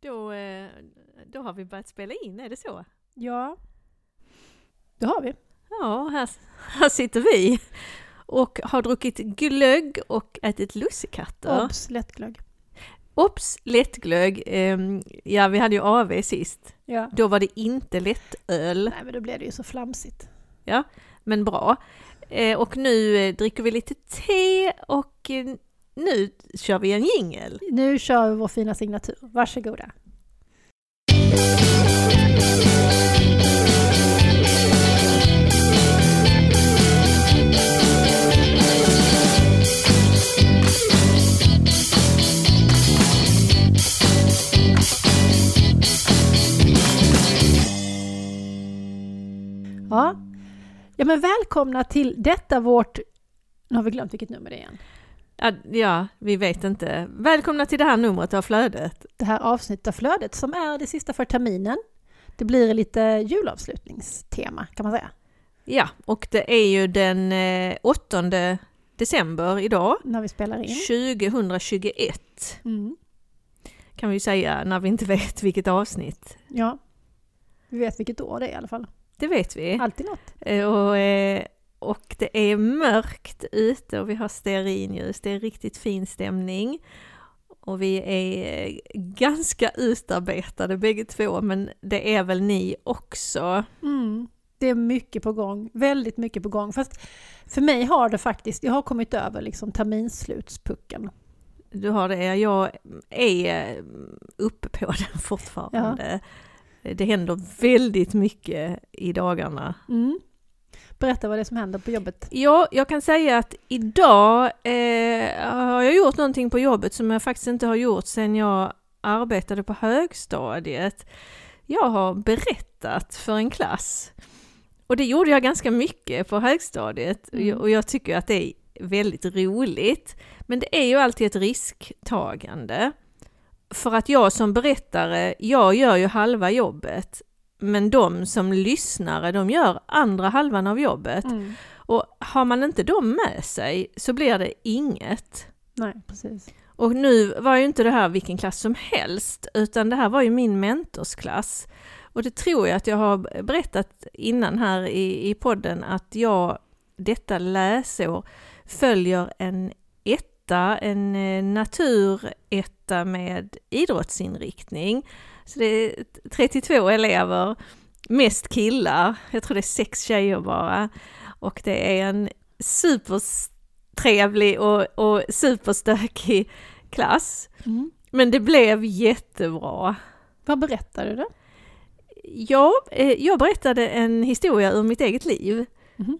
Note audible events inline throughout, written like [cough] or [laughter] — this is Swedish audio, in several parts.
Då, eh, då har vi börjat spela in, är det så? Ja, det har vi. Ja, här, här sitter vi och har druckit glögg och ätit lussekatter. Obs, lättglögg. Ops, lättglögg. Ehm, ja, vi hade ju AV sist. Ja. Då var det inte lättöl, Nej, men då blev det ju så flamsigt. men bra. Eh, och nu eh, dricker vi lite te och nu kör vi en jingel. Nu kör vi vår fina signatur. Varsågoda. Ja. ja, men välkomna till detta vårt... Nu har vi glömt vilket nummer det är igen. Ja, vi vet inte. Välkomna till det här numret av Flödet. det här avsnittet av Flödet som är det sista för terminen. Det blir lite julavslutningstema kan man säga. Ja, och det är ju den eh, 8 december idag, När vi spelar in. 2021 Mm. kan vi ju säga när vi inte vet vilket avsnitt. Ja. Vi vet vilket år det är i alla fall. Det vet vi. Alltid något. Eh, Och, eh, och det är mörkt ute och vi har stearinljus. Det är riktigt fin stämning. Och vi är eh, ganska utarbetade bägge två, men det är väl ni också? Mm. Det är mycket på gång. Väldigt mycket på gång. Fast för mig har det faktiskt, jag har kommit över liksom terminslutspucken. Du har det, jag är eh, uppe på [laughs] den fortfarande. Det händer väldigt mycket i dagarna. Mm. Berätta vad det är som händer på jobbet. Ja, jag kan säga att idag eh, har jag gjort någonting på jobbet som jag faktiskt inte har gjort sedan jag arbetade på högstadiet. Jag har berättat för en klass. Och det gjorde jag ganska mycket på högstadiet Mm. och jag tycker att det är väldigt roligt. Men det är ju alltid ett risktagande. För att jag som berättare, jag gör ju halva jobbet. Men de som lyssnare, de gör andra halvan av jobbet. Mm. Och har man inte dem med sig så blir det inget. Nej, precis. Och nu var ju inte det här vilken klass som helst, utan det här var ju min mentorsklass. Och det tror jag att jag har berättat innan här i, i podden att jag detta läsår följer en etta, en eh, naturetta med idrottsinriktning. Så det är 32 elever, mest killar, jag tror det är sex tjejer bara. Och det är en supertrevlig och, och superstökig klass. Mm. Men det blev jättebra. Vad berättar du? Ja, eh, jag berättade en historia ur mitt eget liv. Mhm.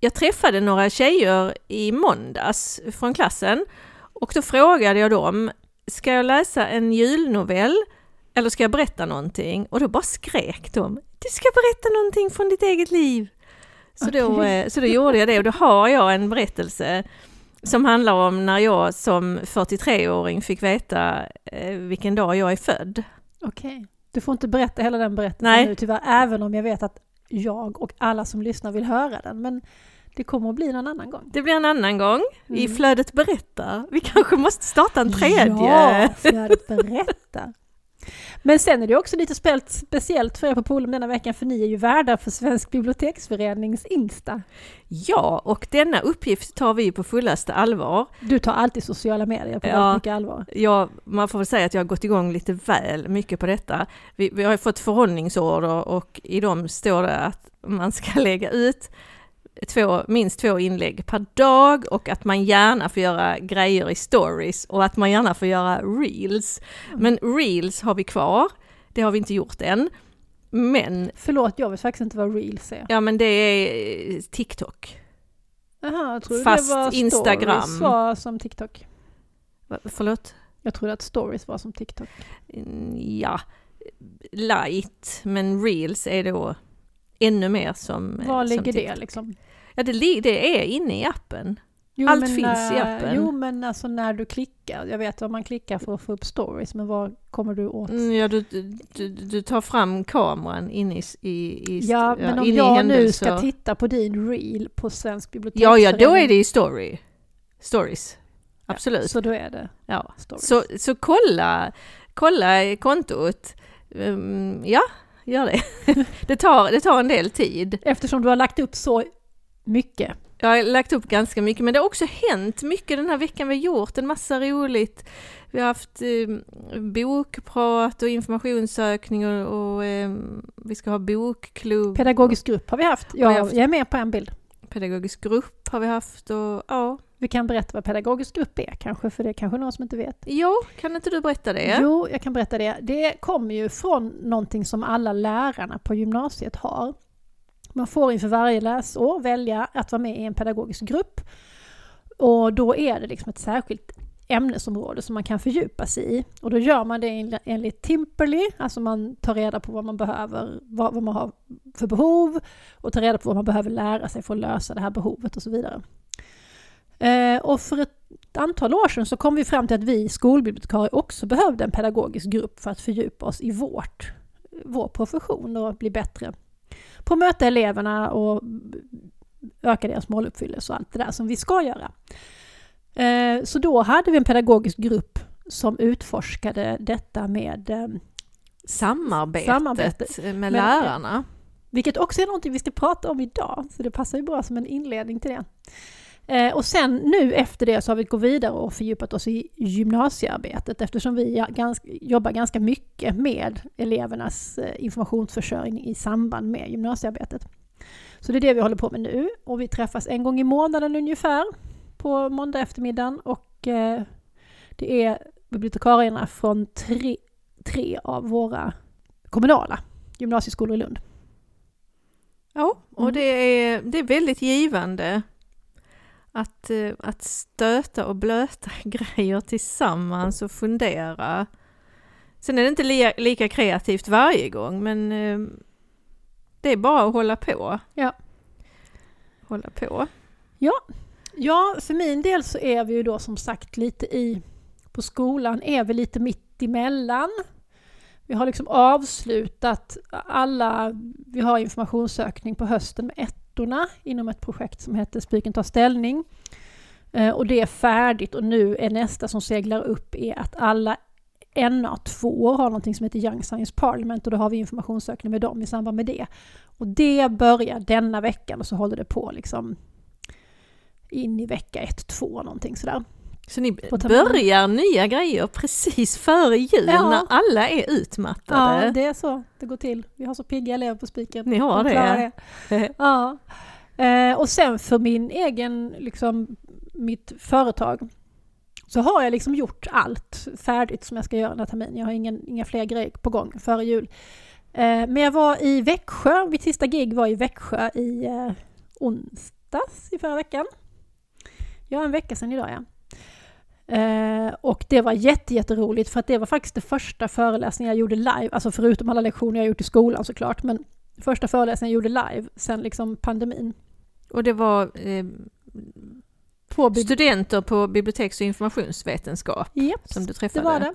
Jag träffade några tjejer i måndags från klassen och då frågade jag dem, ska jag läsa en julnovell eller ska jag berätta någonting? Och då bara skrek de, du ska berätta någonting från ditt eget liv. Så, då, Okej. eh, så då gjorde jag det och då har jag en berättelse som handlar om när jag som 43-åring fick veta eh, vilken dag jag är född. Okej. Du får inte berätta hela den berättelsen Nej. nu tyvärr, även om jag vet att jag och alla som lyssnar vill höra den. Men det kommer att bli någon annan gång. Det blir en annan gång i Mm. Flödet berättar. Vi kanske måste starta en tredje. Ja, flödet berättar. Men sen är det också lite spe- speciellt för er på Polum denna veckan för ni är ju värdar för Svensk Biblioteksförenings Insta. Ja, och denna uppgift tar vi på fullaste allvar. Du tar alltid sociala medier på Ja. väldigt mycket allvar. Ja, man får väl säga att jag har gått igång lite väl mycket på detta. Vi, vi har ju fått förhållningsorder och i dem står det att man ska [laughs] lägga ut två, minst två inlägg per dag och att man gärna får göra grejer i stories och att man gärna får göra reels. Men reels har vi kvar, det har vi inte gjort än. Men, Förlåt, jag vet faktiskt inte vad reels är. ja men det är eh, TikTok. Jaha, jag trodde Fast det var Instagram. stories var som TikTok. Va- Förlåt? Jag trodde att stories var som TikTok. Mm, Ja, light, men reels är då ännu mer som... Var som ligger det TikTok. liksom? Ja, det, det är inne i appen. Jo, Allt men finns i när- appen. Jo, men alltså när du klickar. Jag vet vad man klickar för att få upp stories, men vad kommer du åt? Mm, Ja, du, du, du tar fram kameran inne i... i, i Ja, men om jag nu händelser. ska titta på din reel på Svensk Ja, biblioteksförening. ja, då är det i story. Stories. Absolut. Så då är det Ja. stories. Så, så kolla, kolla kontot. Um, ja, gör det. [laughs] det, tar, det tar en del tid. Eftersom du har lagt upp så mycket. Jag har lagt upp ganska mycket, men det har också hänt mycket den här veckan. Vi har gjort en massa roligt. Vi har haft eh, bokprat och informationssökning och, och eh, vi ska ha bokklubb. Pedagogisk grupp har vi haft. Jag, haft. jag är med på en bild. Pedagogisk grupp har vi haft och ja. Vi kan berätta vad pedagogisk grupp är kanske, för det är kanske någon som inte vet. Jo, kan inte du berätta det? Jo, jag kan berätta det. Det kommer ju från någonting som alla lärarna på gymnasiet har. Man får inför varje läsår välja att vara med i en pedagogisk grupp. Och då är det liksom ett särskilt ämnesområde som man kan fördjupa sig i. Och då gör man det enligt Timperly, alltså man tar reda på vad man behöver, vad, vad man har för behov och tar reda på vad man behöver lära sig för att lösa det här behovet och så vidare. Eh, och för ett antal år sedan så kom vi fram till att vi skolbibliotekarier också behövde en pedagogisk grupp för att fördjupa oss i vårt, vår profession och bli bättre på att möta eleverna och öka deras måluppfyllelse och allt det där som vi ska göra. Eh, Så då hade vi en pedagogisk grupp som utforskade detta med eh, Samarbetet, Samarbetet. med Men- lärarna. Vilket också är någonting vi ska prata om idag, så det passar ju bra som en inledning till det. Eh, och sen nu efter det så har vi gått vidare och fördjupat oss i gymnasiearbetet eftersom vi ganska, jobbar ganska mycket med elevernas eh, informationsförsörjning i samband med gymnasiearbetet. Så det är det vi håller på med nu och vi träffas en gång i månaden ungefär på måndag eftermiddagen och eh, det är bibliotekarierna från tre, tre av våra kommunala gymnasieskolor i Lund. Ja, och Mm. det, är, det är väldigt givande att, eh, att stöta och blöta [laughs] grejer tillsammans och fundera. Sen är det inte li, lika kreativt varje gång, men eh, det är bara att hålla på. Ja. Hålla på. Ja, för min del så är vi ju då som sagt lite i... På skolan är vi lite mitt emellan. Vi har liksom avslutat alla... Vi har informationssökning på hösten med ettorna inom ett projekt som heter Spiken tar ställning. Eh, och det är färdigt och nu är nästa som seglar upp är att alla NA2 har någonting som heter Young Science Parliament och då har vi informationssökning med dem i samband med det. Och det börjar denna veckan och så håller det på liksom in i vecka 1-2 någonting sådär. Så ni börjar nya grejer precis före jul Ja. när alla är utmattade. Ja, det är så det går till. Vi har så pigga elever på spiken. Ni har De klarar det. [laughs] Ja. Eh, och sen för min egen, liksom, mitt företag så har jag liksom gjort allt färdigt som jag ska göra den här terminen. Jag har ingen, inga fler grejer på gång före jul. Eh, men jag var i Växjö, mitt sista gig var i Växjö i eh, onsdags i förra veckan. Ja, en vecka sedan idag ja. Eh, och det var jätte, jätteroligt för att det var faktiskt det första föreläsningen jag gjorde live, alltså förutom alla lektioner jag gjort i skolan såklart, men första föreläsningen jag gjorde live sen liksom pandemin. Och det var eh, På studenter på biblioteks och informationsvetenskap Japp, som du det träffade. var det.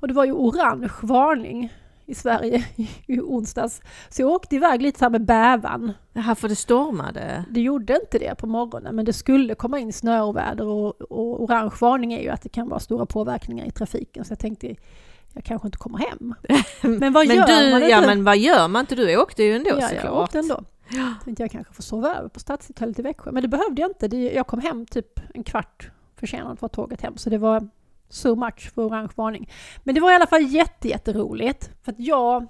Och det var ju orange varning i Sverige [laughs] i onsdags. Så jag åkte iväg lite så här med bävan. Jaha, för det stormade. Det gjorde inte det på morgonen, men det skulle komma in snöoväder och, och orange varning är ju att det kan vara stora påverkningar i trafiken. Så jag tänkte, jag kanske inte kommer hem. [laughs] Men vad Men gör du, man inte? ja men vad gör man inte? Du åkte ju ändå ja, jag såklart. åkte ändå. Tänkte jag kanske får sova över på Stadshotellet i Växjö. Men det behövde jag inte. Jag kom hem typ en kvart försenad var tåget hem. Så det var so much för orange varning. Men det var i alla fall jätte, jätteroligt. För att jag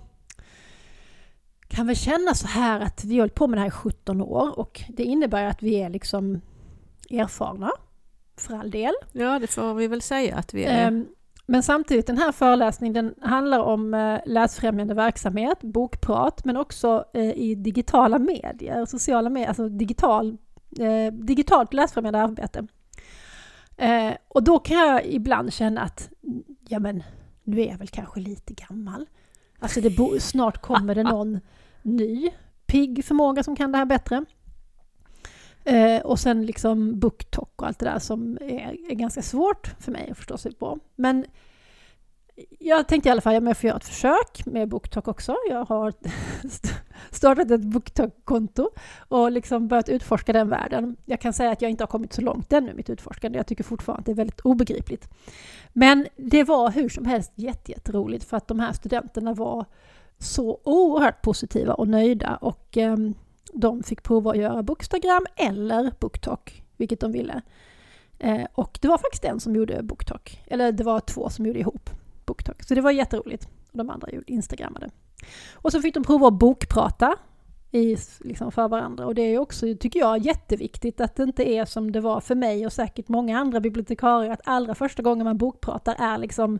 kan väl känna så här att vi har hållit på med det här i 17 år och det innebär att vi är liksom erfarna, för all del. Ja, det får vi väl säga att vi är. Ehm, Men samtidigt, den här föreläsningen den handlar om eh, läsfrämjande verksamhet, bokprat, men också eh, i digitala medier, sociala medier, alltså digital, eh, digitalt läsfrämjande arbete. Eh, Och då kan jag ibland känna att, ja men, nu är jag väl kanske lite gammal. Alltså det bo- snart kommer det [laughs] någon ny, pigg förmåga som kan det här bättre. Eh, och sen liksom BookTok och allt det där som är, är ganska svårt för mig att förstå sig på. Men jag tänkte i alla fall att jag får göra ett försök med BookTok också. Jag har [laughs] startat ett BookTok-konto och liksom börjat utforska den världen. Jag kan säga att jag inte har kommit så långt ännu i mitt utforskande. Jag tycker fortfarande att det är väldigt obegripligt. Men det var hur som helst jätteroligt för att de här studenterna var så oerhört positiva och nöjda och eh, de fick prova att göra Bookstagram eller BookTok, vilket de ville. Eh, och det var faktiskt en som gjorde BookTok, eller det var två som gjorde ihop BookTok. Så det var jätteroligt. De andra gjorde Instagrammade. Och så fick de prova att bokprata i, liksom för varandra. Och det är också, tycker jag, jätteviktigt att det inte är som det var för mig och säkert många andra bibliotekarier, att allra första gången man bokpratar är liksom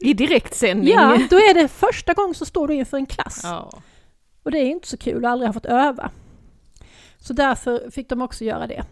i direktsändning? Ja, då är det första gången så står du inför en klass. Ja. Och det är inte så kul att aldrig ha fått öva. Så därför fick de också göra det.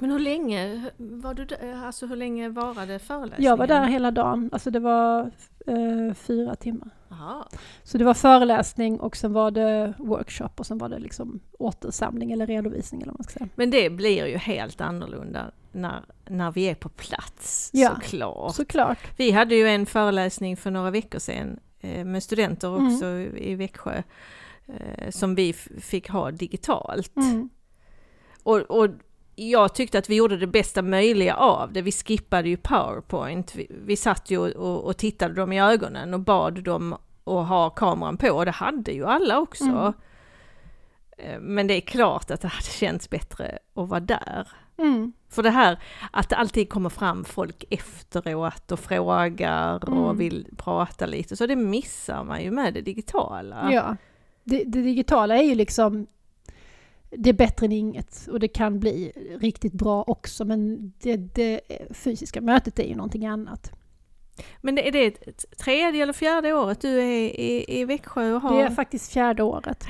Men hur länge var du där? Alltså hur länge varade föreläsningen? Jag var där hela dagen, alltså det var eh, fyra timmar. Aha. Så det var föreläsning och sen var det workshop och sen var det liksom återsamling eller redovisning eller vad man ska säga. Men det blir ju helt annorlunda när, när vi är på plats Ja, såklart. Såklart. Vi hade ju en föreläsning för några veckor sedan eh, med studenter Mm. också i Växjö eh, som vi fick ha digitalt. Mm. Och, och jag tyckte att vi gjorde det bästa möjliga av det. Vi skippade ju Powerpoint. Vi, vi satt ju och, och tittade dem i ögonen och bad dem att ha kameran på och det hade ju alla också. Mm. Eh, Men det är klart att det hade känts bättre att vara där. Mm. För det här att det alltid kommer fram folk efteråt och frågar Mm. och vill prata lite, så det missar man ju med det digitala. Ja. Det, det digitala är ju liksom det är bättre än inget och det kan bli riktigt bra också men det, det fysiska mötet är ju någonting annat. Men är det tredje eller fjärde året du är i, i Växjö och har... Det är faktiskt fjärde året.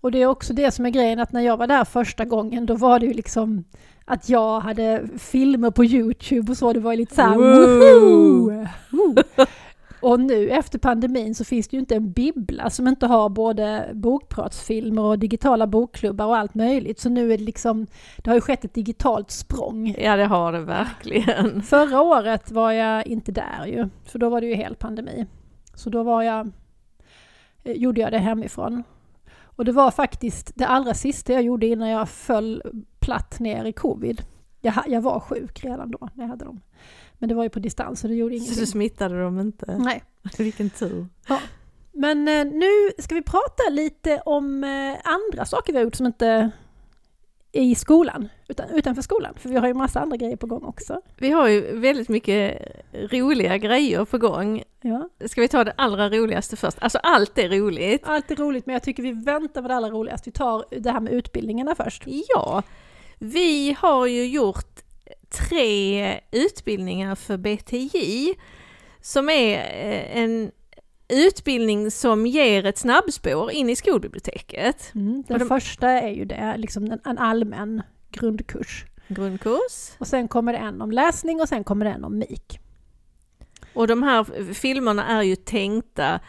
Och det är också det som är grejen att när jag var där första gången då var det ju liksom att jag hade filmer på Youtube och så, det var ju lite såhär woho! [laughs] Och nu efter pandemin så finns det ju inte en bibbla som inte har både bokpratsfilmer och digitala bokklubbar och allt möjligt. Så nu är det liksom, det har ju skett ett digitalt språng. Ja det har det verkligen. [laughs] Förra året var jag inte där ju, för då var det ju helt pandemi. Så då var jag, eh, gjorde jag det hemifrån. Och det var faktiskt det allra sista jag gjorde innan jag föll platt ner i covid. Jag, jag var sjuk redan då när jag hade dem. Men det var ju på distans så det gjorde Så du ingenting. smittade dem inte? Nej. [laughs] Vilken tur. Men eh, nu ska vi prata lite om eh, andra saker vi har gjort som inte är i skolan, utan utanför skolan. För vi har ju massa andra grejer på gång också. Vi har ju väldigt mycket roliga grejer på gång. Ja. Ska vi ta det allra roligaste först? Alltså allt är roligt. Allt är roligt men jag tycker vi väntar med det allra roligaste. Vi tar det här med utbildningarna först. Ja, vi har ju gjort tre utbildningar för BTJ som är eh, en utbildning som ger ett snabbspår in i skolbiblioteket. Mm, den de- första är ju det, liksom en, en allmän grundkurs. Grundkurs. Och sen kommer det en om läsning och sen kommer det en om MIK. Och de här filmerna är ju tänkta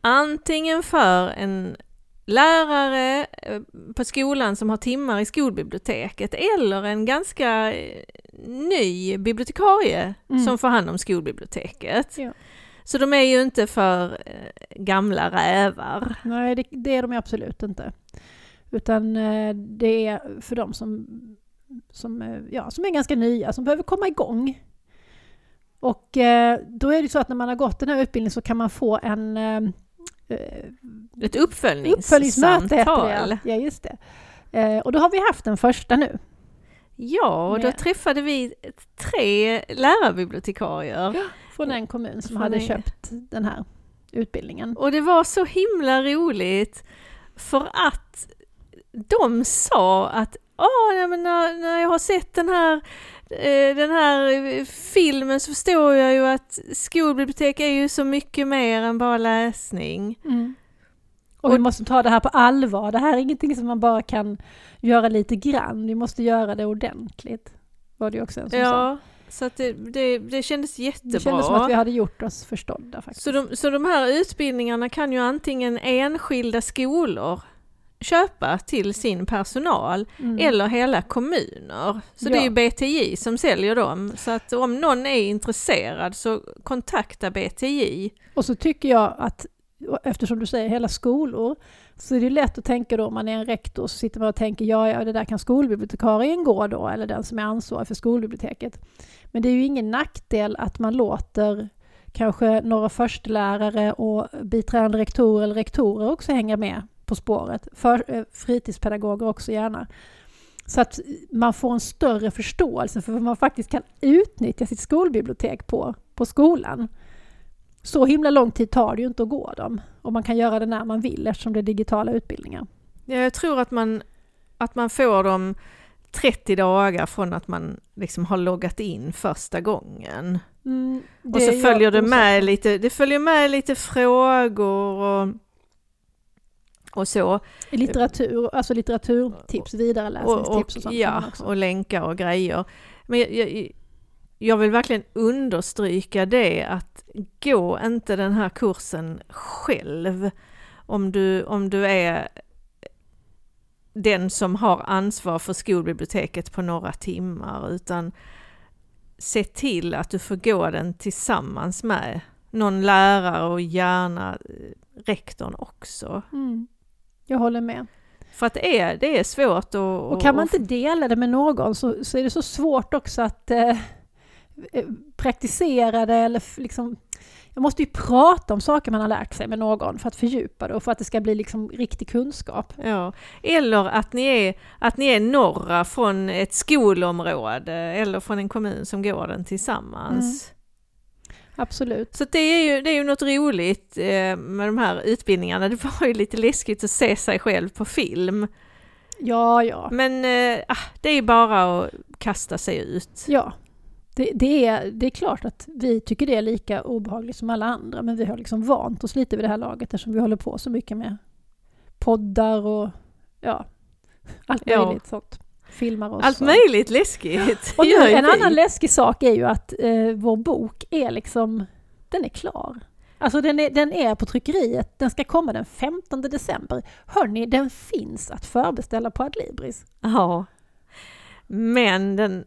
antingen för en lärare eh, på skolan som har timmar i skolbiblioteket eller en ganska eh, ny bibliotekarie Mm. som får hand om skolbiblioteket. Ja. Så de är ju inte för eh, gamla rävar. Nej, det, det är de absolut inte. Utan det är för de som, som, ja, som är ganska nya, som behöver komma igång. Och då är det så att när man har gått den här utbildningen så kan man få en Ett uppföljningssamtal. uppföljningsmöte, heter det. ja. Ja, just det. Eh, och då har vi haft den första nu. Ja, och då Med- träffade vi tre lärarbibliotekarier. Från en kommun som Från hade en- köpt den här utbildningen. Och det var så himla roligt för att de sa att Åh, men när, när jag har sett den här, eh, den här eh, filmen så förstår jag ju att skolbibliotek är ju så mycket mer än bara läsning. Mm. Och vi måste ta det här på allvar. Det här är ingenting som man bara kan göra lite grann. Vi måste göra det ordentligt. Var det ju också en som sa. Ja, så att det, det, det kändes jättebra. Det kändes som att vi hade gjort oss förstådda faktiskt. Så de, så de här utbildningarna kan ju antingen enskilda skolor köpa till sin personal Mm. eller hela kommuner. Så det är Ja. ju BTJ som säljer dem. Så att om någon är intresserad så kontakta BTJ. Och så tycker jag att, eftersom du säger hela skolor, så är det lätt att tänka då om man är en rektor så sitter man och tänker ja, ja det där kan skolbibliotekarien gå då, eller den som är ansvarig för skolbiblioteket. Men det är ju ingen nackdel att man låter kanske några förstelärare och biträdande rektorer eller rektorer också hänga med på spåret. För, eh, fritidspedagoger också gärna. Så att man får en större förståelse för vad man faktiskt kan utnyttja sitt skolbibliotek på, på skolan. Så himla lång tid tar det ju inte att gå dem. Och man kan göra det när man vill eftersom det är digitala utbildningar. Ja, jag tror att man, att man får dem 30 dagar från att man liksom har loggat in första gången. Mm, Och så följer det med lite, det följer med lite frågor och, och så. Litteratur, alltså litteraturtips, vidareläsningstips och, sånt. får man ja, och länkar och grejer. Men jag, jag, jag vill verkligen understryka det att gå inte den här kursen själv om du, om du är den som har ansvar för skolbiblioteket på några timmar utan se till att du får gå den tillsammans med någon lärare och gärna eh, rektorn också. Mm. Jag håller med. För att det är, det är svårt att... Och kan man inte dela det med någon så, så är det så svårt också att eh, eh, praktisera det eller liksom jag måste ju prata om saker man har lärt sig med någon för att fördjupa det och för att det ska bli liksom riktig kunskap. Ja. Eller att ni, är, att ni är norra från ett skolområde eller från en kommun som går den tillsammans. Absolut. Så det är, ju, det är ju något roligt eh, med de här utbildningarna. Det var ju lite läskigt att se sig själv på film. Ja, ja. Men ah, det är ju bara att kasta sig ut. Ja, det, det, är, det är klart att vi tycker det är lika obehagligt som alla andra, men vi har liksom vant oss lite vid det här laget eftersom vi håller på så mycket med poddar och ja, allt Ja. möjligt sånt. Filmar oss. Allt möjligt läskigt. Och nu, en annan läskig sak är ju att eh, vår bok är liksom, den är klar. Alltså den är, den är på tryckeriet, den ska komma den 15 december. Hörni, den finns att förbeställa på Adlibris. Ja. Men den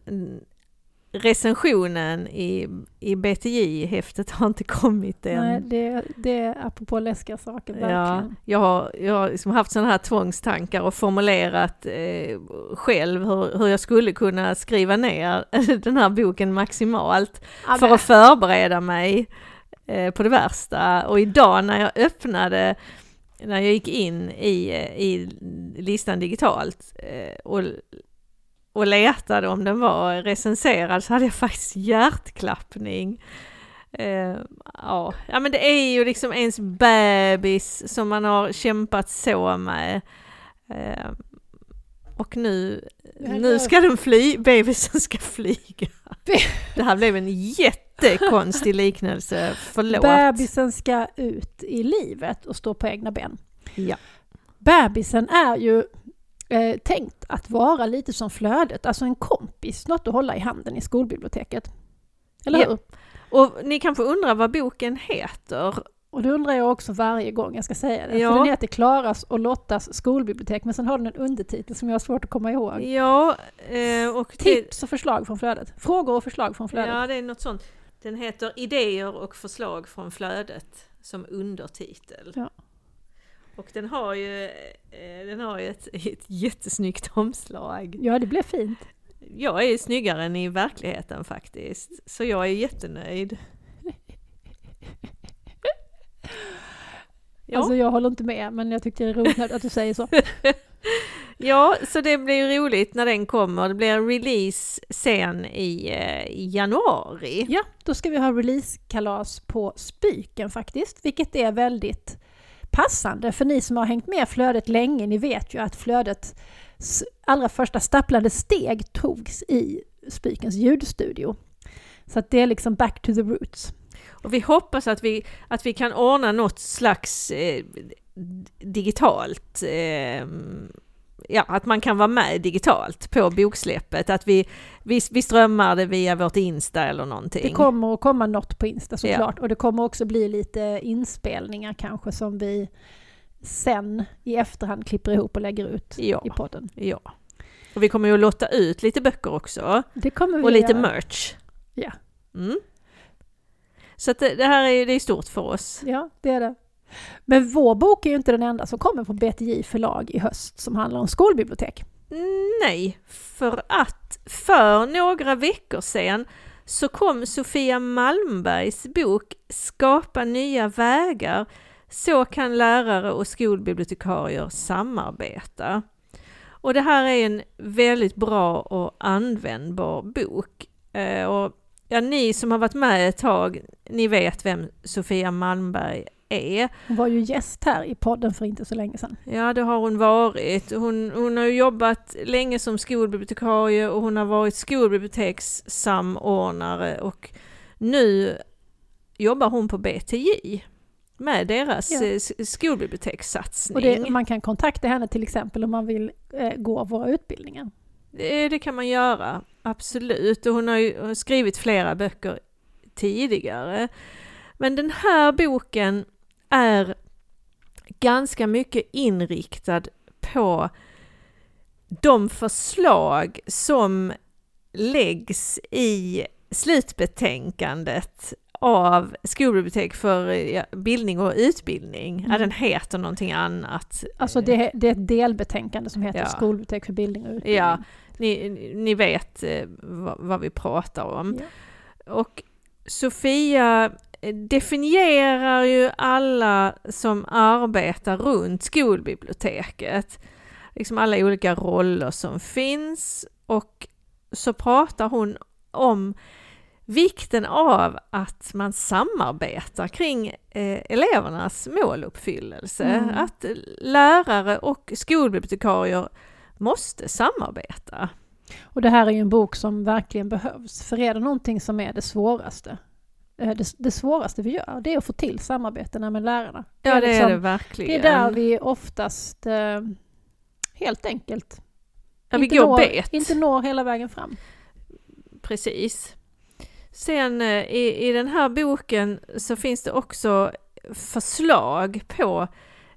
recensionen i, i BTJ-häftet har inte kommit än. Nej, det, det är apropå läskiga saker, Ja, jag har, jag har liksom haft sådana här tvångstankar och formulerat eh, själv hur, hur jag skulle kunna skriva ner [laughs] den här boken maximalt Ja, för att förbereda mig eh, på det värsta. Och idag när jag öppnade, när jag gick in i, i listan digitalt eh, och, och letade om den var recenserad så hade jag faktiskt hjärtklappning. Eh, ja. ja, men det är ju liksom ens bebis som man har kämpat så med. Eh, och nu, nu ska den fly, bebisen ska flyga. Det här blev en jättekonstig liknelse, förlåt. Bebisen ska ut i livet och stå på egna ben. Ja. Bebisen är ju eh, tänkt att vara lite som flödet, alltså en kompis, något att hålla i handen i skolbiblioteket. Eller Ja. hur? Och ni kanske undrar vad boken heter? Och det undrar jag också varje gång jag ska säga det. Ja. För den heter Klaras och Lottas skolbibliotek, men sen har den en undertitel som jag har svårt att komma ihåg. Ja, eh, och det, Tips och förslag från flödet. Frågor och förslag från flödet. ja, det är något sånt. Den heter Idéer och förslag från flödet som undertitel. Ja. Och den har ju, eh, den har ju ett, [laughs] ett jättesnyggt omslag. Ja, det blev fint. Jag är snyggare än i verkligheten faktiskt, så jag är jättenöjd. Ja. Alltså jag håller inte med, men jag tyckte det är roligt att du säger så. [laughs] Ja, så det blir ju roligt när den kommer. Det blir en release sen i, eh, i januari. Ja, då ska vi ha releasekalas på Spyken faktiskt, vilket är väldigt passande för ni som har hängt med flödet länge, ni vet ju att flödets allra första stapplande steg togs i Spykens ljudstudio. Så att det är liksom back to the roots. Och vi hoppas att vi, att vi kan ordna något slags eh, digitalt, eh, ja att man kan vara med digitalt på boksläppet. Att vi, vi, vi strömmar det via vårt Insta eller någonting. Det kommer att komma något på Insta såklart och det kommer också bli lite inspelningar kanske som vi sen i efterhand klipper ihop och lägger ut Ja. i podden. Ja. Och vi kommer ju att lotta ut lite böcker också. Det kommer vi Och lite göra. merch. Ja. Mm. Så det, det här är ju det är stort för oss. Ja, det är det. Men vår bok är ju inte den enda som kommer på BTJ förlag i höst som handlar om skolbibliotek. Mm, nej, för att för några veckor sedan så kom Sofia Malmbergs bok Skapa nya vägar. Så kan lärare och skolbibliotekarier samarbeta. Och det här är en väldigt bra och användbar bok. Eh, och ja, ni som har varit med ett tag, ni vet vem Sofia Malmberg är. Hon var ju gäst här i podden för inte så länge sedan. Ja, det har hon varit. Hon, hon har jobbat länge som skolbibliotekarie och hon har varit skolbibliotekssamordnare och nu jobbar hon på BTJ med deras Ja. ja. skolbibliotekssatsning. Och det, man kan kontakta henne till exempel om man vill eh, gå våra utbildningar. Det, det kan man göra, absolut. Och hon har ju skrivit flera böcker tidigare. Men den här boken är ganska mycket inriktad på de förslag som läggs i slutbetänkandet av Skolbibliotek för ja, bildning och utbildning. Ja, Mm. den heter någonting annat. Alltså det, det är ett delbetänkande som heter Ja. Skolbibliotek för bildning och utbildning. Ja, ni, ni vet eh, vad, vad vi pratar om. Ja. Och Sofia definierar ju alla som arbetar runt skolbiblioteket. Liksom alla olika roller som finns och så pratar hon om vikten av att man samarbetar kring eh, elevernas måluppfyllelse. Mm. Att lärare och skolbibliotekarier måste samarbeta. Och det här är ju en bok som verkligen behövs. För är det någonting som är det svåraste, det, det svåraste vi gör, det är att få till samarbetena med lärarna. Ja, det är liksom- det Det verkligen. är där vi oftast eh, helt enkelt ja, vi inte, går når, bet. inte når hela vägen fram. Precis. Sen eh, i, i den här boken så finns det också förslag på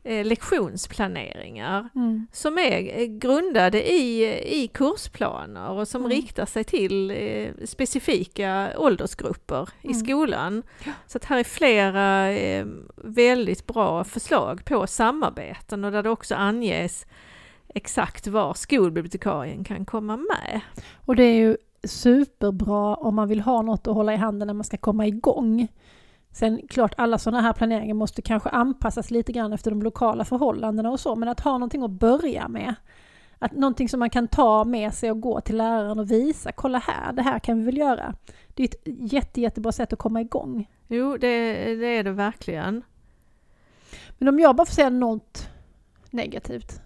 eh, lektionsplaneringar som är eh, grundade i, i kursplaner och som Mm. riktar sig till eh, specifika åldersgrupper i Mm. skolan. Ja. Så att här är flera eh, väldigt bra förslag på samarbeten och där det också anges exakt var skolbibliotekarien kan komma med. Och det är ju superbra om man vill ha något att hålla i handen när man ska komma igång. Sen klart, alla sådana här planeringar måste kanske anpassas lite grann efter de lokala förhållandena och så, men att ha någonting att börja med. Att någonting som man kan ta med sig och gå till läraren och visa, kolla här, det här kan vi väl göra. Det är ett jätte, jättebra sätt att komma igång. Jo, det, det är det verkligen. Men om jag bara får säga något negativt.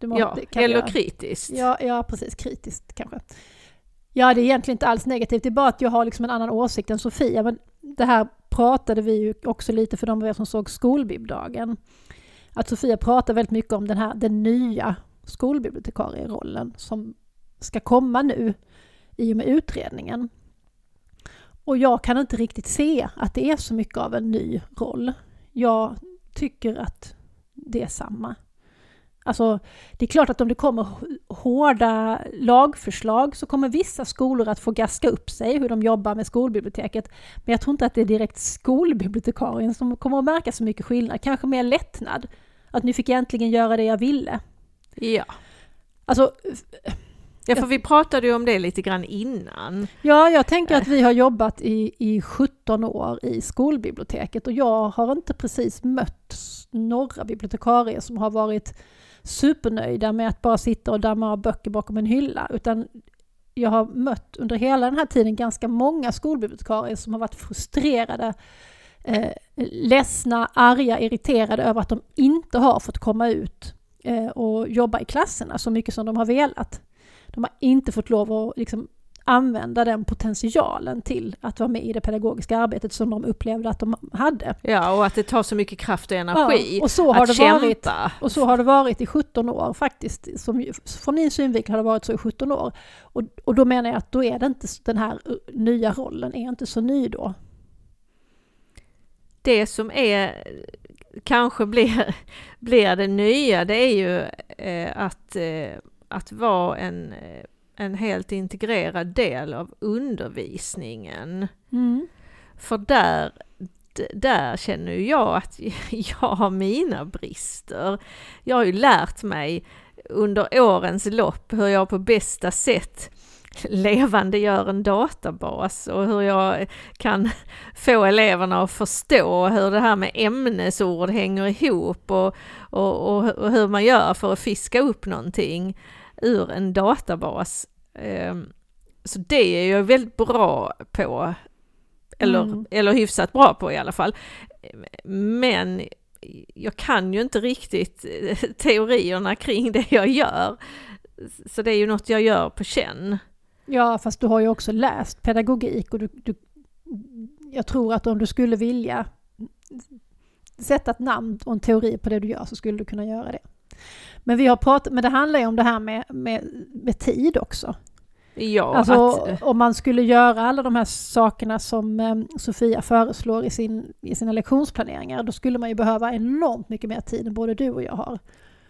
Ja, eller göra. kritiskt. Ja, ja, precis. Kritiskt kanske. Ja, det är egentligen inte alls negativt. Det är bara att jag har liksom en annan åsikt än Sofia. Men det här pratade vi ju också lite för de av er som såg skolbibdagen. Att Sofia pratar väldigt mycket om den här den nya skolbibliotekarierollen som ska komma nu i och med utredningen. Och jag kan inte riktigt se att det är så mycket av en ny roll. Jag tycker att det är samma. Alltså, det är klart att om det kommer hårda lagförslag så kommer vissa skolor att få gaska upp sig hur de jobbar med skolbiblioteket. Men jag tror inte att det är direkt skolbibliotekarien som kommer att märka så mycket skillnad. Kanske mer lättnad. Att nu fick jag äntligen göra det jag ville. Ja. Alltså, ja, för vi pratade ju om det lite grann innan. ja, jag tänker att vi har jobbat i, i 17 år i skolbiblioteket och jag har inte precis mött några bibliotekarier som har varit supernöjda med att bara sitta och damma av böcker bakom en hylla, utan jag har mött under hela den här tiden ganska många skolbibliotekarier som har varit frustrerade, eh, ledsna, arga, irriterade över att de inte har fått komma ut eh, och jobba i klasserna så mycket som de har velat. De har inte fått lov att liksom, använda den potentialen till att vara med i det pedagogiska arbetet som de upplevde att de hade. Ja, och att det tar så mycket kraft och energi Ja, och så har att det kämpa. varit. Och så har det varit i 17 år faktiskt. Som, från min synvinkel har det varit så i 17 år. Och, och då menar jag att då är det inte den här uh, nya rollen är inte så ny då. Det som är kanske blir, blir det nya, det är ju eh, att, eh, att vara en, eh, en helt integrerad del av undervisningen. Mm. För där, där känner jag att [laughs] jag har mina brister. Jag har ju lärt mig under årens lopp hur jag på bästa sätt [laughs] levande gör en databas och hur jag kan [laughs] få eleverna att förstå hur det här med ämnesord hänger ihop och, och, och, och hur man gör för att fiska upp någonting ur en databas. Ehm, Så det är jag väldigt bra på, eller, Mm. eller hyfsat bra på i alla fall. Men jag kan ju inte riktigt eh, [laughs] teorierna kring det jag gör. Så det är ju något jag gör på känn. Ja, fast du har ju också läst pedagogik och du, du, jag tror att om du skulle vilja sätta ett namn och en teori på det du gör så skulle du kunna göra det. Men, vi har pratat, men det handlar ju om det här med, med, med tid också. Ja, alltså att, om man skulle göra alla de här sakerna som eh, Sofia föreslår i, sin, i sina lektionsplaneringar, då skulle man ju behöva enormt mycket mer tid än både du och jag har.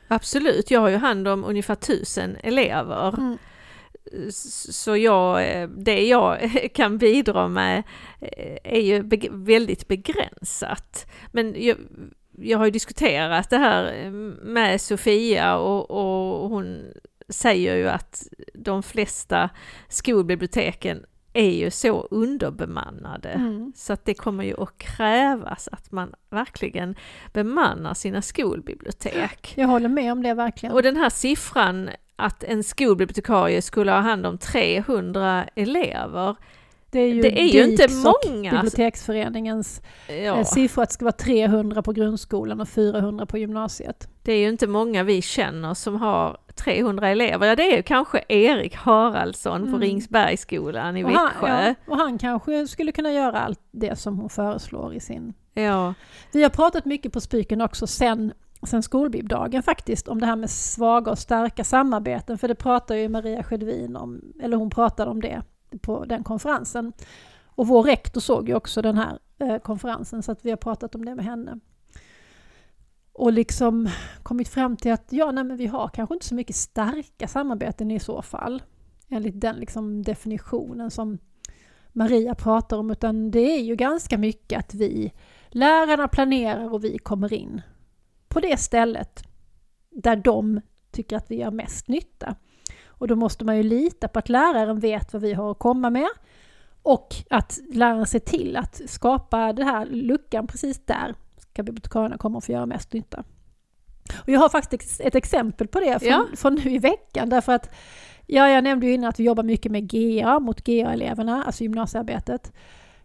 absolut, jag har ju hand om ungefär tusen elever. Mm. Så jag, eh, det jag [laughs] kan bidra med eh, är ju väldigt begränsat. Men jag, har ju diskuterat det här eh, med Sofia och, och hon säger ju att de flesta skolbiblioteken är ju så underbemannade. Mm. Så att det kommer ju att krävas att man verkligen bemannar sina skolbibliotek. Jag håller med om det verkligen. Och den här siffran att en skolbibliotekarie skulle ha hand om 300 elever, det är ju, det är ju inte många. Biblioteksföreningens ja, eh, siffra att det ska vara 300 på grundskolan och 400 på gymnasiet. det är ju inte många vi känner som har 300 elever. Ja, det är ju kanske Erik Haraldsson på Mm. Ringsbergsskolan i Och han, Växjö. ja, och han kanske skulle kunna göra allt det som hon föreslår i sin... Ja, Vi har pratat mycket på Spiken också sen, sen skolbibdagen faktiskt om det här med svaga och starka samarbeten för det pratar ju Maria Skedvin om, eller hon pratade om det på den konferensen. Och vår rektor såg ju också den här eh, konferensen så att vi har pratat om det med henne. Och liksom kommit fram till att ja, nej, men vi har kanske inte så mycket starka samarbeten i så fall. Enligt den liksom definitionen som Maria pratar om, utan det är ju ganska mycket att vi, lärarna planerar och vi kommer in på det stället där de tycker att vi gör mest nytta. Och då måste man ju lita på att läraren vet vad vi har att komma med och att läraren ser till att skapa den här luckan precis där ska bibliotekarierna komma och få göra mest nytta. Och jag har faktiskt ett exempel på det från, Ja. från nu i veckan därför att ja, jag nämnde ju innan att vi jobbar mycket med GA mot GA-eleverna, alltså gymnasiearbetet.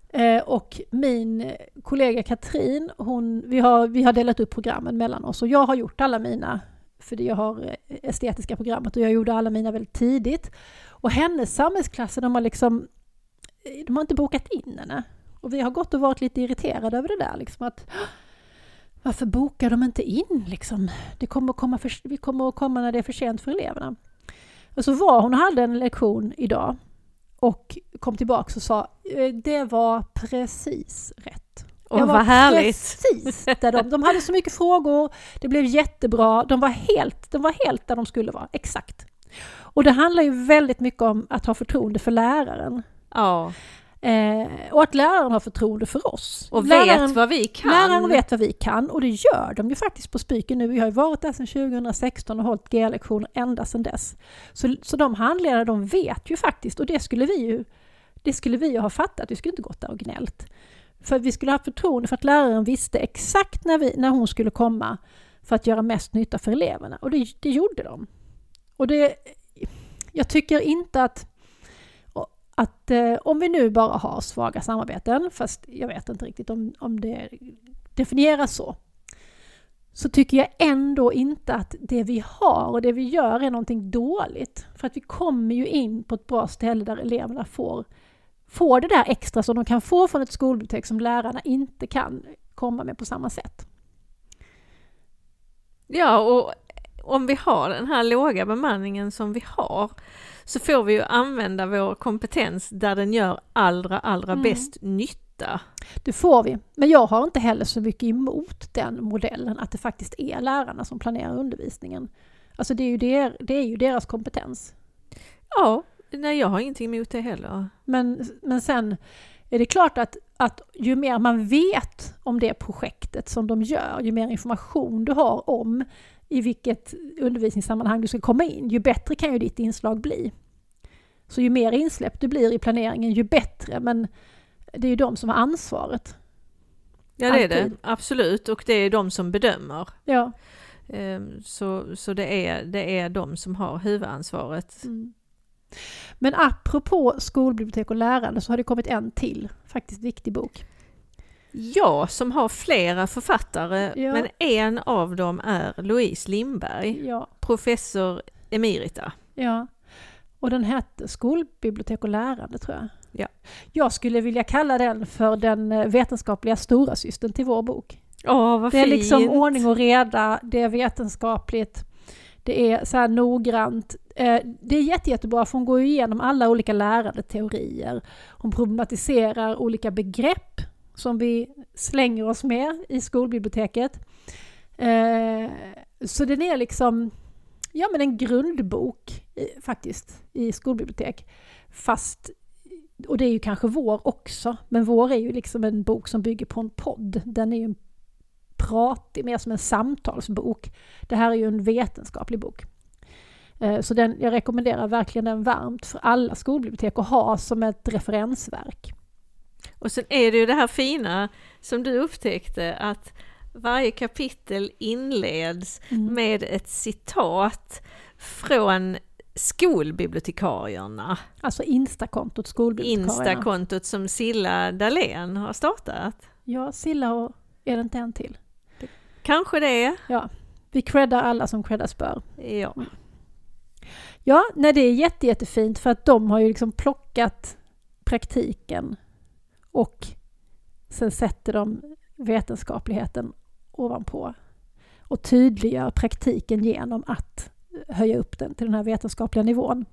Eh, och min kollega Katrin, hon, vi, har, vi har delat upp programmen mellan oss och jag har gjort alla mina, för jag har eh, estetiska programmet och jag gjorde alla mina väldigt tidigt. Och hennes samhällsklasser, de har liksom, eh, de har inte bokat in henne. Och vi har gått och varit lite irriterade över det där liksom att varför bokar de inte in liksom? Det kommer komma för, vi kommer att komma när det är för sent för eleverna. Och så var hon och hade en lektion idag och kom tillbaka och sa eh, det var precis rätt och Jag var vad härligt! Precis där de, de hade så mycket frågor, det blev jättebra, de var, helt, de var helt där de skulle vara, exakt. Och det handlar ju väldigt mycket om att ha förtroende för läraren. Ja, Eh, och att läraren har förtroende för oss. och läraren, vet vad vi kan. Läraren vet vad vi kan och det gör de ju faktiskt på Spiken nu. Vi har ju varit där sedan 2016 och hållit G-lektioner ända sedan dess. Så, så de handledare de vet ju faktiskt och det skulle vi ju det skulle vi ju ha fattat, vi skulle inte gått där och gnällt. För vi skulle ha förtroende för att läraren visste exakt när, vi, när hon skulle komma för att göra mest nytta för eleverna och det, det gjorde de. Och det, jag tycker inte att att eh, om vi nu bara har svaga samarbeten, fast jag vet inte riktigt om, om det definieras så, så tycker jag ändå inte att det vi har och det vi gör är någonting dåligt. För att vi kommer ju in på ett bra ställe där eleverna får, får det där extra som de kan få från ett skolbibliotek som lärarna inte kan komma med på samma sätt. Ja, och om vi har den här låga bemanningen som vi har så får vi ju använda vår kompetens där den gör allra, allra Mm. bäst nytta. Det får vi. Men jag har inte heller så mycket emot den modellen, att det faktiskt är lärarna som planerar undervisningen. Alltså det är ju, der, det är ju deras kompetens. Ja, nej jag har ingenting emot det heller. Men, men sen är det klart att, att ju mer man vet om det projektet som de gör, ju mer information du har om i vilket undervisningssammanhang du ska komma in, ju bättre kan ju ditt inslag bli. Så ju mer insläpp du blir i planeringen, ju bättre. Men det är ju de som har ansvaret. Ja det är det, absolut. Och det är de som bedömer. Ja. Ehm, Så, så det, är, det är de som har huvudansvaret. Mm. Men apropå skolbibliotek och lärande så har det kommit en till, faktiskt viktig bok. Jag som har flera författare, Ja. men en av dem är Louise Lindberg, Ja, professor emerita. ja. Och den hette Skolbibliotek och lärande tror jag. Ja. Jag skulle vilja kalla den för den eh, vetenskapliga stora systern till vår bok. Åh, vad Det är fint! liksom ordning och reda, det är vetenskapligt, det är så här noggrant. Eh, det är jätte, jättebra för hon går igenom alla olika lärandeteorier. Hon problematiserar olika begrepp som vi slänger oss med i skolbiblioteket. Eh, så den är liksom ja, men en grundbok faktiskt i skolbibliotek. Fast, och det är ju kanske vår också, men vår är ju liksom en bok som bygger på en podd. Den är ju en pratig, mer som en samtalsbok. Det här är ju en vetenskaplig bok. Eh, Så den, jag rekommenderar verkligen den varmt för alla skolbibliotek att ha som ett referensverk. Och sen är det ju det här fina som du upptäckte att varje kapitel inleds Mm. med ett citat från skolbibliotekarierna. Alltså Instakontot skolbibliotekarierna. Instakontot som Silla Dahlén har startat. Ja, Silla och är det inte en till? Kanske det. Ja, vi creddar alla som creddas bör. Ja. Ja, nej det är jätte, jättefint för att de har ju liksom plockat praktiken och sen sätter de vetenskapligheten ovanpå och tydliggör praktiken genom att höja upp den till den här vetenskapliga nivån.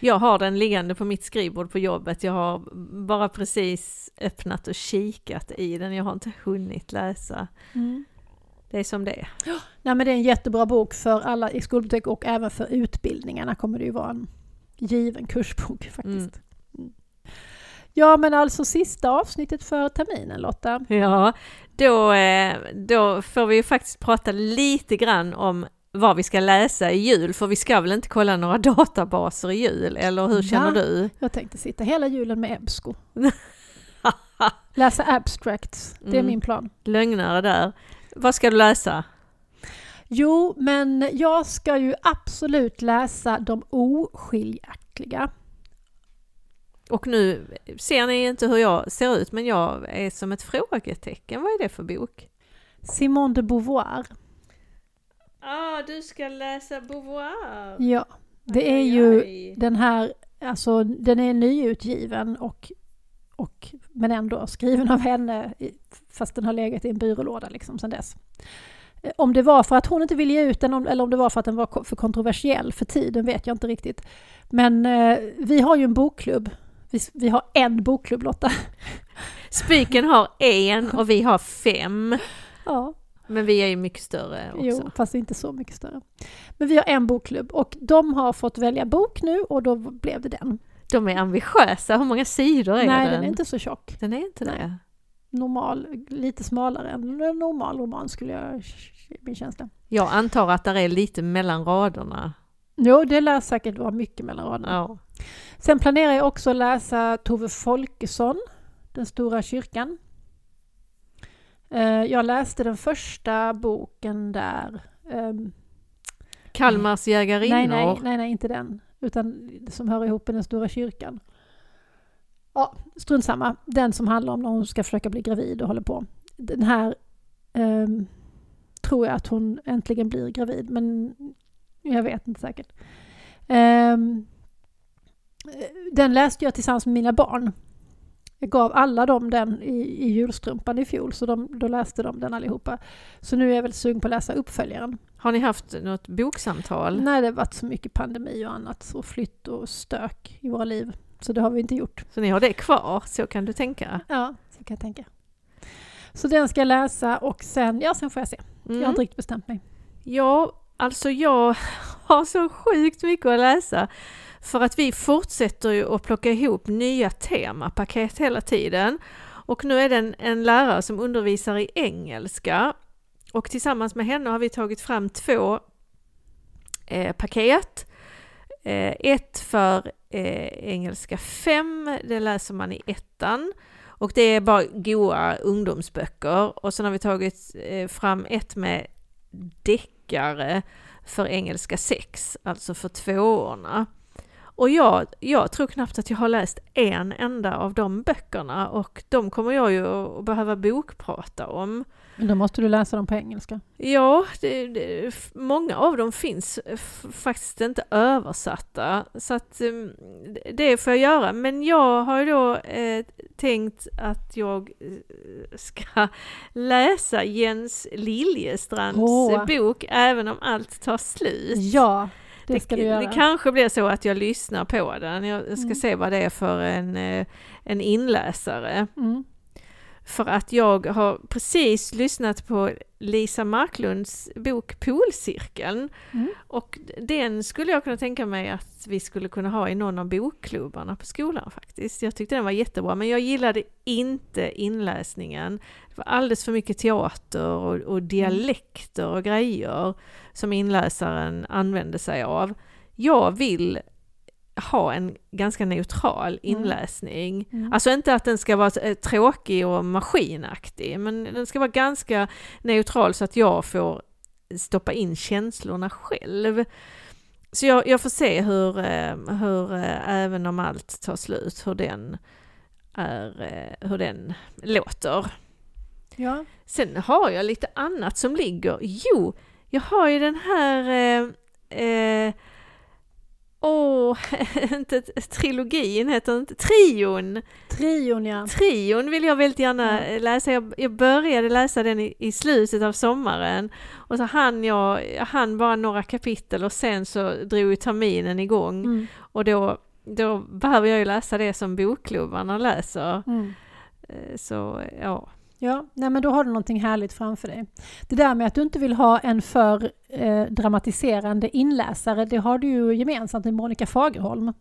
Jag har den liggande på mitt skrivbord på jobbet. Jag har bara precis öppnat och kikat i den. Jag har inte hunnit läsa. Det är som det är. Nej, men det är en jättebra bok för alla i skolbibliotek och även för utbildningarna kommer det ju vara en given kursbok [laughs] faktiskt. Mm. Ja, men alltså sista avsnittet för terminen Lotta. Ja, då, eh, då får vi ju faktiskt prata lite grann om vad vi ska läsa i jul, för vi ska väl inte kolla några [laughs] databaser i jul, eller hur känner Va? du? Jag tänkte sitta hela julen med EBSCO. [laughs] Läsa abstracts, det är Mm. min plan. Lögnare där. Vad ska du läsa? Jo, men jag ska ju absolut läsa De oskiljaktiga. Och nu ser ni inte hur jag ser ut, men jag är som ett frågetecken. Vad är det för bok? Simone de Beauvoir. Ah, du ska läsa Beauvoir. Ja, det är ju den här, alltså den är nyutgiven och, och men ändå skriven av henne fast den har legat i en byrålåda liksom sedan dess. Eh, Om det var för att hon inte ville ge ut den eller om det var för att den var för kontroversiell för tiden vet jag inte riktigt. Men eh, vi har ju en bokklubb. Vi, vi har en bokklubb Lotta. [laughs] Spiken har en och vi har fem. Ja, Men vi är ju mycket större också. jo, fast inte så mycket större. Men vi har en bokklubb och de har fått välja bok nu och då blev det den. De är ambitiösa. Hur många sidor är Nej, den? den är inte så tjock. Den är inte Nej. det? normal, lite smalare än en normal roman skulle jag min känsla. Jag antar att det är lite mellan raderna. Jo, det lär säkert vara mycket mellan raderna. Ja. Sen planerar jag också att läsa Tove Folkesson, Den stora kyrkan. Eh, Jag läste den första boken där. ehm, Kalmars jägarinnor. Nej, nej, nej, nej, inte den. Utan som hör ihop med Den stora kyrkan. Ja, strunt samma. Den som handlar om när hon ska försöka bli gravid och håller på. Den här eh, tror jag att hon äntligen blir gravid, men jag vet inte säkert. Eh, den läste jag tillsammans med mina barn. Jag gav alla dem den i, i julstrumpan i fjol, så de, då läste de den allihopa. Så nu är jag väl sugen på att läsa uppföljaren. Har ni haft något boksamtal? Nej, det har varit så mycket pandemi och annat och flytt och stök i våra liv. Så det har vi inte gjort. Så ni har det kvar, så kan du tänka? Ja, så kan jag tänka. Så den ska jag läsa och sen, ja sen får jag se. Mm. Jag har inte riktigt bestämt mig. Ja, alltså jag [laughs] har så sjukt mycket att läsa. För att vi fortsätter ju att plocka ihop nya temapaket hela tiden. Och nu är det en, en lärare som undervisar i engelska. Och tillsammans med henne har vi tagit fram två eh, paket. Eh, ett för eh, engelska 5, det läser man i ettan. Och det är bara goa ungdomsböcker. Och sen har vi tagit eh, fram ett med deckare för engelska 6, alltså för tvåorna. Och jag, jag tror knappt att jag har läst en enda av de böckerna och de kommer jag ju att behöva bokprata om. Men då måste du läsa dem på engelska. Ja, det, det, många av dem finns faktiskt inte översatta. Så att um, det- får jag göra. Men jag har då eh, tänkt att jag eh, ska [laughs] läsa Jens Liljestrands Åh. bok Även om allt tar slut. Ja, det ska du göra. Det kanske blir så att jag lyssnar på den. Jag ska Mm. se vad det är för en, eh, en inläsare. Mm. För att jag har precis lyssnat på Lisa Marklunds bok Polcirkeln. Mm. Och den skulle jag kunna tänka mig att vi skulle kunna ha i någon av bokklubbarna på skolan faktiskt. Jag tyckte den var jättebra men jag gillade inte inläsningen. Det var alldeles för mycket teater och, och dialekter och grejer som inläsaren använde sig av. Jag vill ha en ganska neutral inläsning. Mm. Alltså inte att den ska vara eh, tråkig och maskinaktig, men den ska vara ganska neutral så att jag får stoppa in känslorna själv. Så jag, jag får se hur, eh, hur eh, även om allt tar slut, hur den, är, hur den låter. Ja. Sen har jag lite annat som ligger. Jo, jag har ju den här... Eh, eh, Åh, [laughs] inte trilogin heter inte, trion! Trion ja. Trion vill jag väldigt gärna läsa. Jag, jag började läsa den i, i slutet av sommaren och så hann jag, jag hann bara några kapitel och sen så drog ju terminen igång Mm. och då, då behöver jag ju läsa det som bokklubbarna läser. Mm. Eh, Så ja, Ja, nej men då har du någonting härligt framför dig. Det där med att du inte vill ha en för eh, dramatiserande inläsare, det har du ju gemensamt med Monica Fagerholm.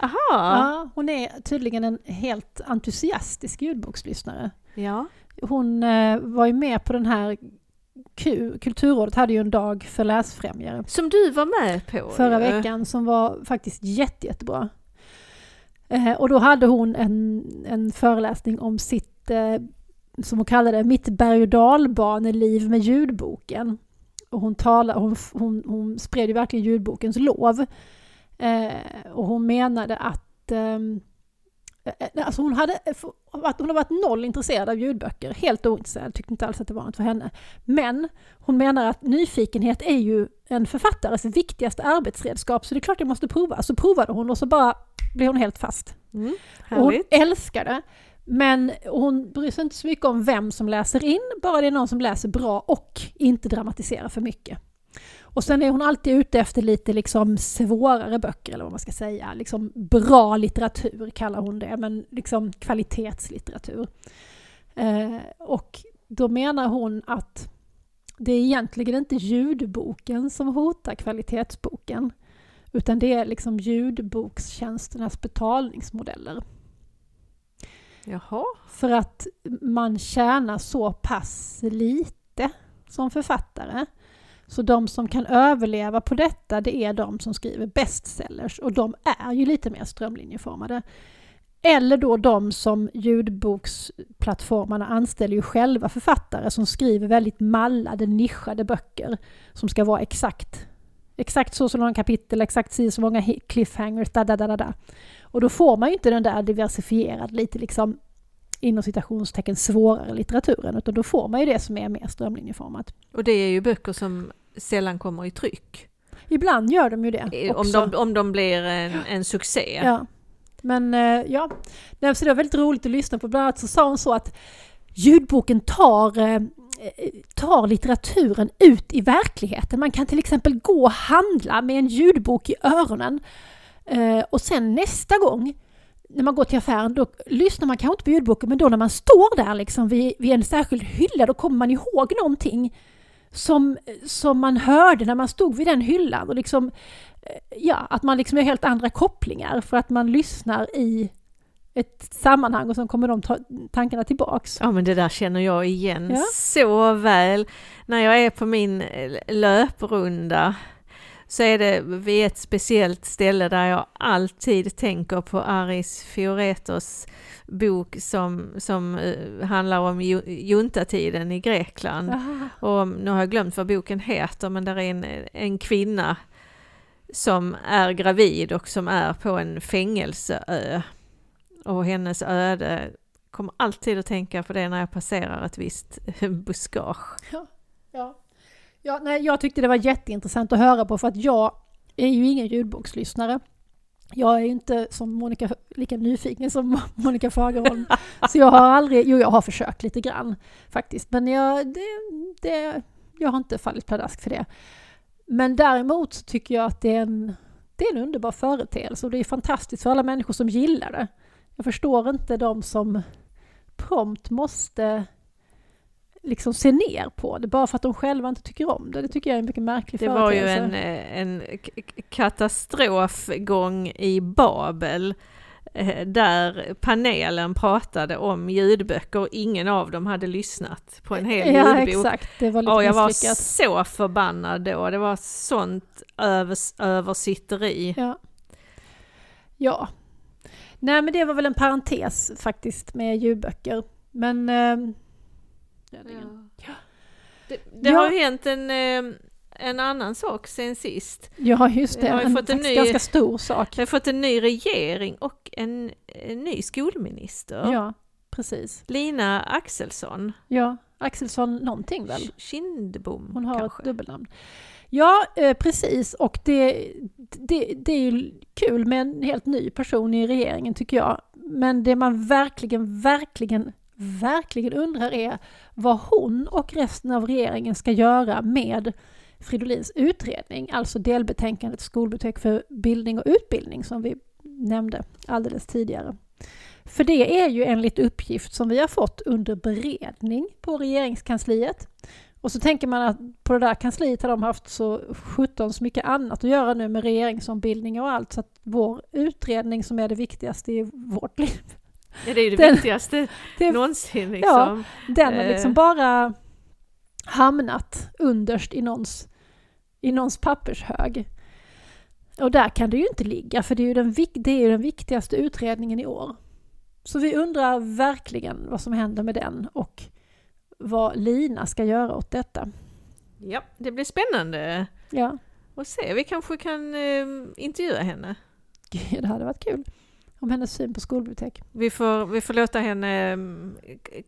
aha! Ja, hon är tydligen en helt entusiastisk ljudbokslyssnare. Ja. Hon eh, var ju med på den här Q, Kulturrådet hade ju en dag för läsfrämjare Som du var med på förra ju. veckan som var faktiskt jätte, jättebra. Eh, och då hade hon en, en föreläsning om sitt, eh, som hon kallade det, mitt berg och dalbaneliv med ljudboken. Och hon, talade, hon, hon, hon spred ju verkligen ljudbokens lov. Eh, och hon menade att ehm, eh, Alltså hon, hade, att hon har varit noll intresserad av ljudböcker, helt ointresserad, tyckte inte alls att det var något för henne. Men hon menar att nyfikenhet är ju en författares viktigaste arbetsredskap, så det är klart jag måste prova. Så provade hon och så bara blev hon helt fast. Mm, Och hon härligt. Men hon bryr sig inte så mycket om vem som läser in, bara det är någon som läser bra och inte dramatiserar för mycket. Och sen är hon alltid ute efter lite liksom svårare böcker, eller vad man ska säga. Liksom bra litteratur kallar hon det, men liksom kvalitetslitteratur. Eh, och då menar hon att det är egentligen inte ljudboken som hotar kvalitetsboken, utan det är liksom ljudbokstjänsternas betalningsmodeller. Jaha. För att man tjänar så pass lite som författare. Så de som kan överleva på detta, det är de som skriver bestsellers och de är ju lite mer strömlinjeformade. Eller då de som ljudboksplattformarna anställer ju själva författare som skriver väldigt mallade, nischade böcker som ska vara exakt Exakt så så många kapitel, exakt si så många cliffhangers, da, da, da, da, da. Och då får man ju inte den där diversifierad, lite liksom inom citationstecken svårare litteraturen, utan då får man ju det som är mer strömlinjeformat. Och det är ju böcker som sällan kommer i tryck. Ibland gör de ju det Om också. de, om de blir en, en succé. Ja. Men eh, ja, så det var väldigt roligt att lyssna på. Bland annat så sa hon så att ljudboken tar, eh, tar litteraturen ut i verkligheten. Man kan till exempel gå och handla med en ljudbok i öronen och sen nästa gång när man går till affären, då lyssnar man kanske inte på ljudboken, men då när man står där liksom vid, vid en särskild hylla, då kommer man ihåg någonting som, som man hörde när man stod vid den hyllan. Och liksom, eh, ja, att man liksom gör helt andra kopplingar för att man lyssnar i ett sammanhang och så kommer de ta tankarna tillbaks. Ja men det där känner jag igen Ja. så väl. När jag är på min eh, löprunda så är det vid ett speciellt ställe där jag alltid tänker på Aris Fioretos bok som, som eh, handlar om ju- juntatiden i Grekland. Aha. Och nu har jag glömt vad boken heter men där är en, en kvinna som är gravid och som är på en fängelseö. Och hennes öde kommer alltid att tänka på det när jag passerar ett visst [laughs] buskage. Ja. Ja, nej, jag tyckte det var jätteintressant att höra på för att jag är ju ingen ljudbokslyssnare. Jag är ju inte som Monica, lika nyfiken som [laughs] Monica Fagerholm. [laughs] så jag har aldrig, jo jag har försökt lite grann faktiskt. Men jag, det, det, jag har inte fallit pladask för det. Men däremot så tycker jag att det är en, det är en underbar företeelse och det är fantastiskt för alla människor som gillar det. Jag förstår inte de som prompt måste liksom se ner på det bara för att de själva inte tycker om det. Det tycker jag är en mycket märklig Det var ju företeelse. en, eh, en katastrofgång i Babel eh, där panelen pratade om ljudböcker och ingen av dem hade lyssnat på en hel Ja, ljudbok. exakt. Det var lite Och jag var misslyckat. så förbannad då. Det var sånt övers, översitteri. Ja. ja. Nej, men det var väl en parentes faktiskt med ljudböcker. Men... ehm, Ja. Det, det Ja. har hänt en, eh, en annan sak sen sist. Ja, just det. Jag har En, fått en ny- ganska stor sak. Vi har fått en ny regering och en, en ny skolminister. Ja, precis. Lina Axelsson. Ja, Axelsson någonting väl? Kindbom Hon har kanske. ett dubbelnamn. Ja, eh, precis. Och det, det, det är ju kul med en helt ny person i regeringen tycker jag. Men det man verkligen, verkligen, verkligen undrar är vad hon och resten av regeringen ska göra med Fridolins utredning, alltså delbetänkandet Skolbibliotek för bildning och utbildning som vi nämnde alldeles tidigare. För det är ju enligt uppgift som vi har fått under beredning på regeringskansliet. Och så tänker man att på det där kansliet har de haft så 17 så mycket annat att göra nu med regeringsombildning och allt så att vår utredning som är det viktigaste i vårt liv, Ja, det är ju det Den- viktigaste [laughs] det- någonsin liksom. den har Eh. liksom bara hamnat underst i någons, i någons pappershög. Och där kan det ju inte ligga för det är ju den, det är den viktigaste utredningen i år. Så vi undrar verkligen vad som händer med den och vad Lina ska göra åt detta. Ja, det blir spännande Ja, att se. Vi kanske kan eh, intervjua henne. Det hade varit kul. Om hennes syn på skolbibliotek. Vi får, vi får låta henne mm,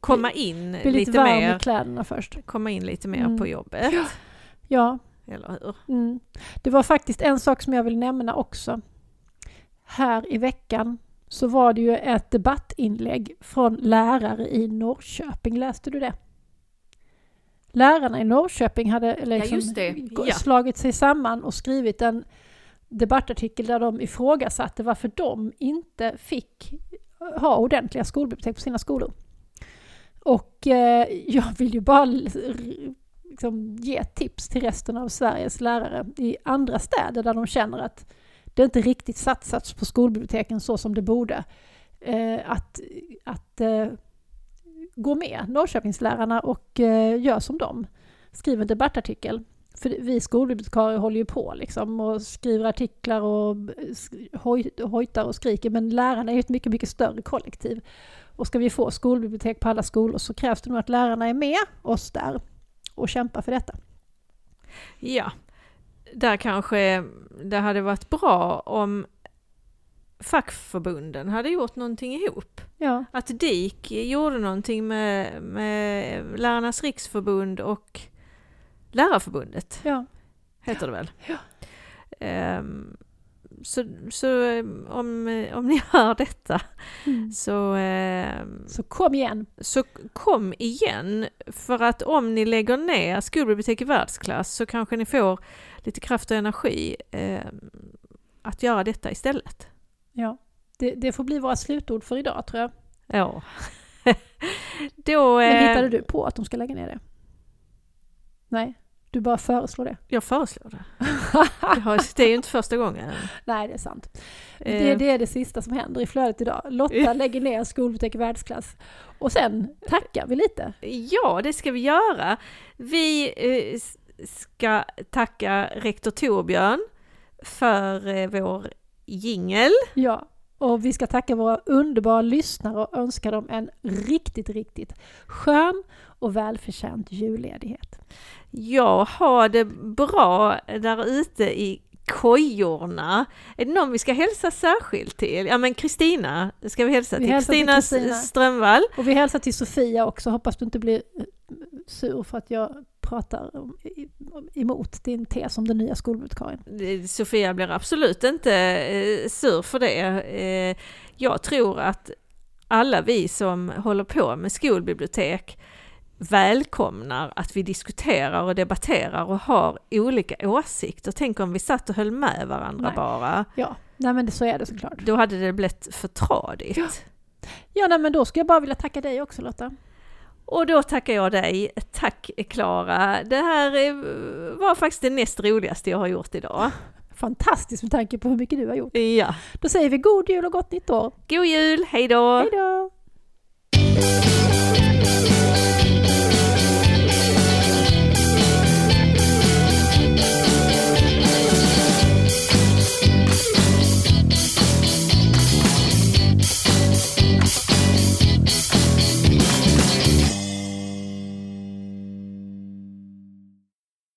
komma in Bli lite, lite, varm mer. i kläderna först. Komma in lite mer Mm. på jobbet. Ja, Eller hur? mm. det var faktiskt en sak som jag vill nämna också. Här i veckan så var det ju ett debattinlägg från lärare i Norrköping. Läste du det? Lärarna i Norrköping hade liksom just det. gå- Ja. slagit sig samman och skrivit en debattartikel där de ifrågasatte varför de inte fick ha ordentliga skolbibliotek på sina skolor. Och eh, jag vill ju bara liksom, ge tips till resten av Sveriges lärare i andra städer där de känner att det inte riktigt satsats på skolbiblioteken så som det borde. Eh, att att eh, gå med Norrköpingslärarna och eh, gör som dem. Skriv en debattartikel. För vi skolbibliotekarier håller ju på liksom och skriver artiklar och hoj, hojtar och skriker men lärarna är ju ett mycket, mycket större kollektiv. Och ska vi få skolbibliotek på alla skolor så krävs det nog att lärarna är med oss där och kämpar för detta. Ja, där kanske det hade varit bra om fackförbunden hade gjort någonting ihop. Ja, Att DIK gjorde någonting med, med Lärarnas riksförbund och Lärarförbundet, ja, heter det väl? Ja. Ehm, så så ehm, om, om ni [laughs] hör detta mm. så, ehm, Så kom igen. så kom igen. För att om ni lägger ner skolbibliotek i världsklass så kanske ni får lite kraft och energi ehm, att göra detta istället. Ja. Det, det får bli våra slutord för idag tror jag. Ja. [laughs] Då, Men eh, hittade du på att de ska lägga ner det? Nej, du bara föreslår det. Jag föreslår det. [laughs] Det är ju inte första gången. Nej, det är sant. Eh, Det, det är det sista som händer i flödet idag. Lotta [laughs] lägger ner skolbibliotek i världsklass. Och sen tackar vi lite. Ja, det ska vi göra. Vi eh, ska tacka rektor Torbjörn för eh, vår jingel. Ja, och vi ska tacka våra underbara lyssnare och önska dem en riktigt, riktigt skön och välförtjänt julledighet. Ja, ha det bra där ute i kojorna. Är det någon vi ska hälsa särskilt till? Ja men Kristina ska vi hälsa Vi till. Kristina Strömvall. Och vi hälsar till Sofia också, hoppas du inte blir eh, sur för att jag pratar emot din tes om den nya skolbibliotekarien. Eh, Sofia blir absolut inte eh, sur för det. Eh, jag tror att alla vi som håller på med skolbibliotek välkomnar att vi diskuterar och debatterar och har olika åsikter. Tänk om vi satt och höll med varandra Nej. bara. Ja, nej men det, så är det såklart. Då hade det blivit för tradigt. Ja, nej men då ska jag bara vilja tacka dig också Lotta. Och då tackar jag dig. Tack Klara. Det här eh, var faktiskt det näst roligaste jag har gjort idag. [laughs] Fantastiskt med tanke på hur mycket du har gjort. Ja. Då säger vi god jul och gott nytt år. God jul, hej då! Hej då!